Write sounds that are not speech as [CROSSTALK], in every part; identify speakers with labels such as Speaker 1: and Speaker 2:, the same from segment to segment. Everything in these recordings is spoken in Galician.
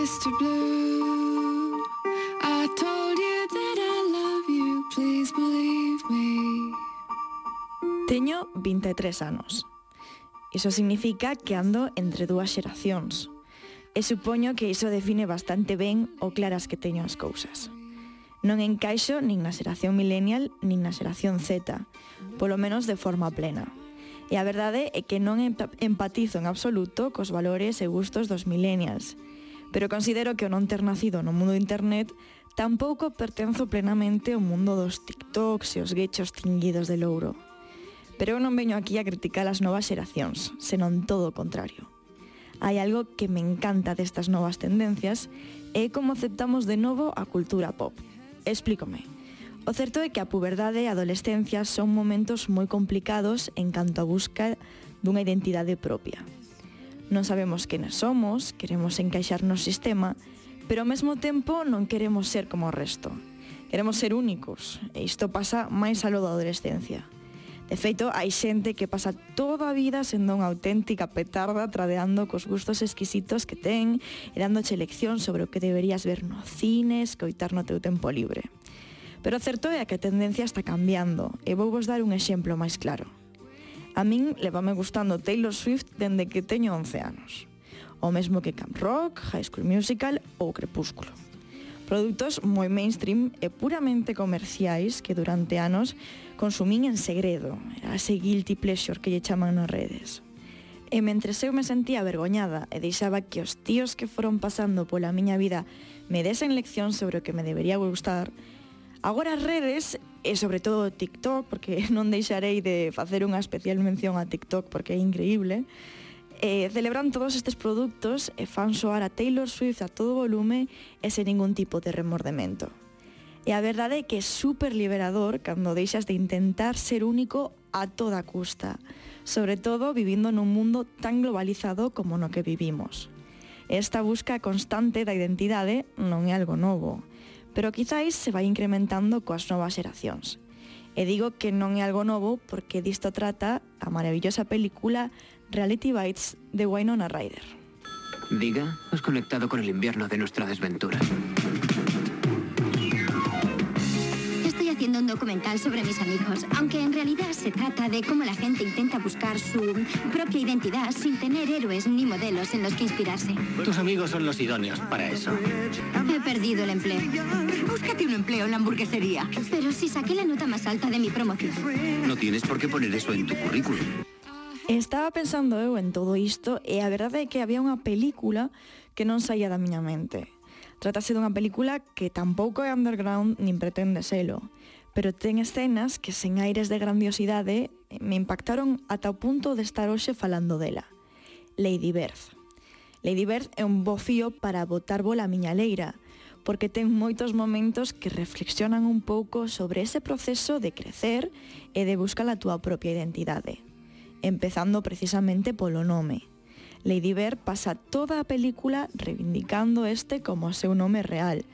Speaker 1: Mr. Blue. I told you that I love you, please believe me.
Speaker 2: Teño 23 anos. Iso significa que ando entre dúas xeracións. E supoño que iso define bastante ben o claras que teño as cousas. Non encaixo nin na xeración millennial nin na xeración Z, polo menos de forma plena. E a verdade é que non empatizo en absoluto cos valores e gustos dos millennials, pero considero que o non ter nacido no mundo de internet tampouco pertenzo plenamente ao mundo dos TikToks e os guechos tinguidos de louro. Pero eu non veño aquí a criticar as novas xeracións, senón todo o contrario. Hai algo que me encanta destas novas tendencias e como aceptamos de novo a cultura pop. Explícome. O certo é que a puberdade e a adolescencia son momentos moi complicados en canto a busca dunha identidade propia Non sabemos quenes somos, queremos encaixar no sistema, pero ao mesmo tempo non queremos ser como o resto. Queremos ser únicos, e isto pasa máis alo da adolescencia. De feito, hai xente que pasa toda a vida sendo unha auténtica petarda tradeando cos gustos exquisitos que ten e dándoche lección sobre o que deberías ver no cine, escoitar no teu tempo libre. Pero certo é que a tendencia está cambiando e vou vos dar un exemplo máis claro. A min levame gustando Taylor Swift dende que teño 11 anos. O mesmo que Camp Rock, High School Musical ou Crepúsculo. Produtos moi mainstream e puramente comerciais que durante anos consumín en segredo. Era ese guilty pleasure que lle chaman nas redes. E mentre eu me sentía vergoñada e deixaba que os tíos que foron pasando pola miña vida me desen lección sobre o que me debería gustar, Agora as redes, e sobre todo TikTok, porque [LAUGHS] non deixarei de facer unha especial mención a TikTok porque é increíble, eh, celebran todos estes produtos e fan soar a Taylor Swift a todo volume e sen ningún tipo de remordemento. E a verdade é que é super liberador cando deixas de intentar ser único a toda custa, sobre todo vivindo nun mundo tan globalizado como no que vivimos. Esta busca constante da identidade non é algo novo, pero quizáis se vai incrementando coas novas xeracións. E digo que non é algo novo porque disto trata a maravillosa película Reality Bites de Winona Ryder.
Speaker 3: Diga, has conectado con el invierno de nuestra desventura.
Speaker 4: Haciendo un documental sobre mis amigos, aunque en realidad se trata de cómo la gente intenta buscar su propia identidad sin tener héroes ni modelos en los que inspirarse.
Speaker 3: Tus amigos son los idóneos para eso.
Speaker 4: He perdido el empleo.
Speaker 5: Búscate un empleo en la hamburguesería.
Speaker 4: Pero si saqué la nota más alta de mi promoción.
Speaker 3: No tienes por qué poner eso en tu currículum.
Speaker 2: Estaba pensando eu en todo isto e a verdade é que había unha película que non saía da miña mente. Trátase dunha película que tampouco é underground nin pretende selo pero ten escenas que sen aires de grandiosidade me impactaron ata o punto de estar hoxe falando dela. Lady Bird. Lady Bird é un bo fío para botar bola a miña leira, porque ten moitos momentos que reflexionan un pouco sobre ese proceso de crecer e de buscar a túa propia identidade, empezando precisamente polo nome. Lady Bird pasa toda a película reivindicando este como o seu nome real,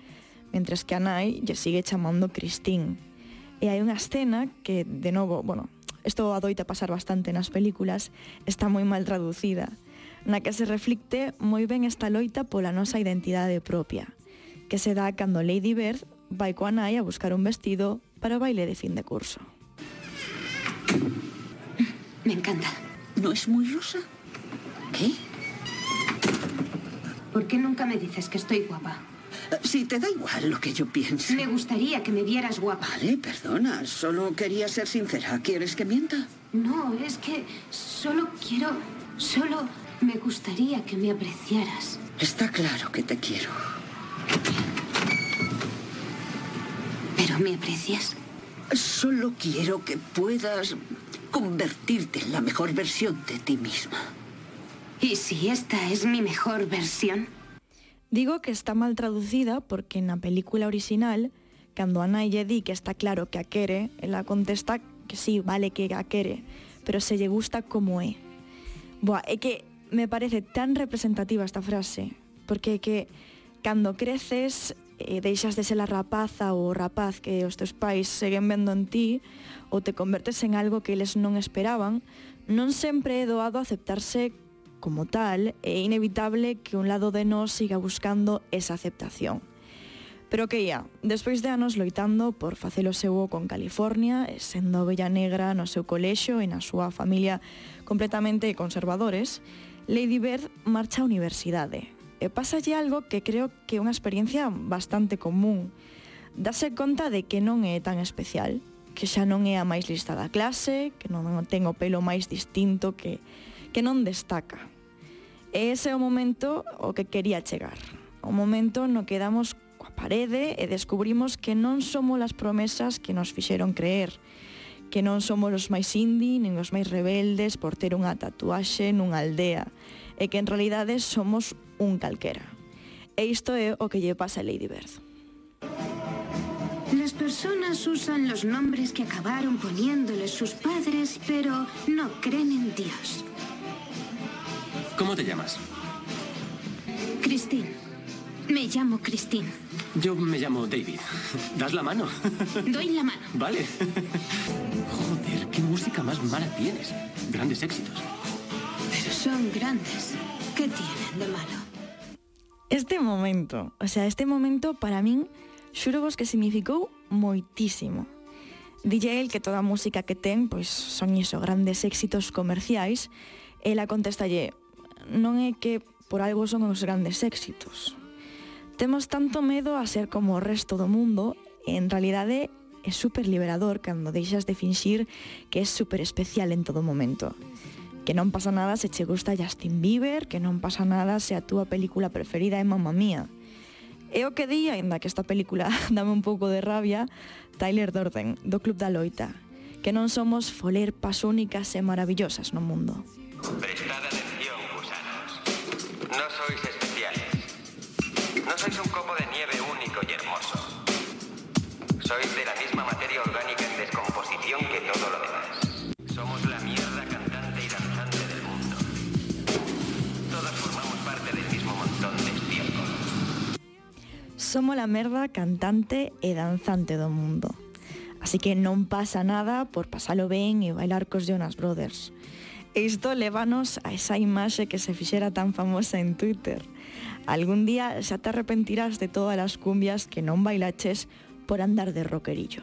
Speaker 2: mentres que a nai lle sigue chamando Christine. E hai unha escena que, de novo, bueno, isto adoita pasar bastante nas películas, está moi mal traducida, na que se reflicte moi ben esta loita pola nosa identidade propia, que se dá cando Lady Bird vai coa nai a buscar un vestido para o baile de fin de curso.
Speaker 5: Me encanta. ¿No es muy rosa? ¿Qué? ¿Por qué nunca me dices que estoy guapa?
Speaker 6: Si te da igual lo que yo piense.
Speaker 5: Me gustaría que me vieras guapa.
Speaker 6: Vale, perdona. Solo quería ser sincera. ¿Quieres que mienta?
Speaker 5: No, es que solo quiero... Solo me gustaría que me apreciaras.
Speaker 6: Está claro que te quiero.
Speaker 5: ¿Pero me aprecias?
Speaker 6: Solo quiero que puedas convertirte en la mejor versión de ti misma.
Speaker 5: ¿Y si esta es mi mejor versión?
Speaker 2: Digo que está mal traducida porque na película original, cando a nai lle di que está claro que a quere, ela contesta que sí, vale que a quere, pero se lle gusta como é. Boa, é que me parece tan representativa esta frase, porque é que cando creces e deixas de ser a rapaza ou rapaz que os teus pais seguen vendo en ti ou te convertes en algo que eles non esperaban, non sempre é doado aceptarse como tal, é inevitable que un lado de nós siga buscando esa aceptación. Pero que ia, despois de anos loitando por facelo seu con California, sendo bella negra no seu colexo e na súa familia completamente conservadores, Lady Bird marcha á universidade. E pasalle algo que creo que é unha experiencia bastante común. Dase conta de que non é tan especial, que xa non é a máis lista da clase, que non ten o pelo máis distinto, que, que non destaca. E ese é o momento o que quería chegar. O momento no que damos coa parede e descubrimos que non somos as promesas que nos fixeron creer, que non somos os máis indie nin os máis rebeldes por ter unha tatuaxe nunha aldea, e que en realidade somos un calquera. E isto é o que lle pasa a Lady Bird.
Speaker 5: Las personas usan los nombres que acabaron poniéndoles sus padres, pero no creen en Dios.
Speaker 7: ¿Cómo te llamas?
Speaker 5: Christine. Me llamo Christine.
Speaker 7: Yo me llamo David. [LAUGHS] ¿Das la mano? [LAUGHS]
Speaker 5: Doy la mano.
Speaker 7: Vale. Joder, qué música más mala tienes. Grandes éxitos.
Speaker 5: Pero son grandes. ¿Qué tienen de malo?
Speaker 2: Este momento, o sea, este momento para min, xuro vos que significou moitísimo. Dille el que toda a música que ten, pois son iso, grandes éxitos comerciais, ela contestalle, non é que por algo son os grandes éxitos. Temos tanto medo a ser como o resto do mundo, e en realidade é super liberador cando deixas de finxir que é super especial en todo momento. Que non pasa nada se che gusta Justin Bieber, que non pasa nada se a túa película preferida é Mamma Mía. E o que di, ainda que esta película [LAUGHS] dame un pouco de rabia, Tyler Durden, do Club da Loita, que non somos foler pas únicas e maravillosas no mundo.
Speaker 8: Veja. Sois de la misma materia orgánica en descomposición que todo lo demás. Somos la mierda cantante y danzante del mundo. Todos formamos parte del mismo montón de estiércol.
Speaker 2: Somos la merda cantante e danzante do mundo. Así que non pasa nada por pasalo ben e bailar cos Jonas Brothers. E isto levanos a esa imaxe que se fixera tan famosa en Twitter. Algún día xa te arrepentirás de todas as cumbias que non bailaches por andar de roquerillo.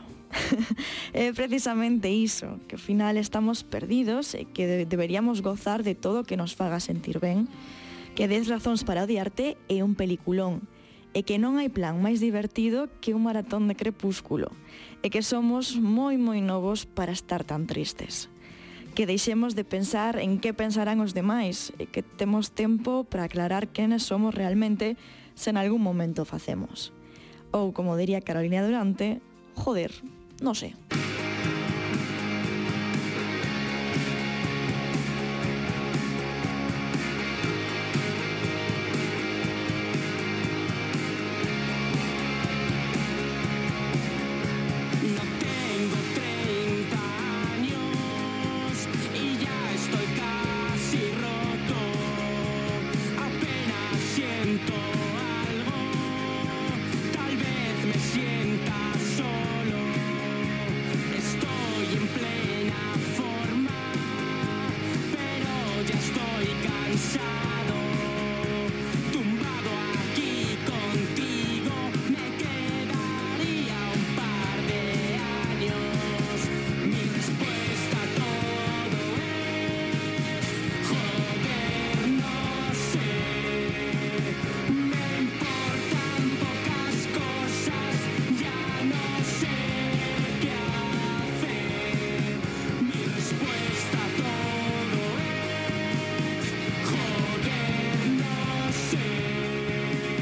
Speaker 2: é [LAUGHS] eh, precisamente iso, que ao final estamos perdidos e que de deberíamos gozar de todo que nos faga sentir ben, que des razóns para odiarte é un peliculón, e que non hai plan máis divertido que un maratón de crepúsculo, e que somos moi moi novos para estar tan tristes. Que deixemos de pensar en que pensarán os demais, e que temos tempo para aclarar quenes somos realmente se en algún momento facemos ou, como diría Carolina Durante, joder, no sé.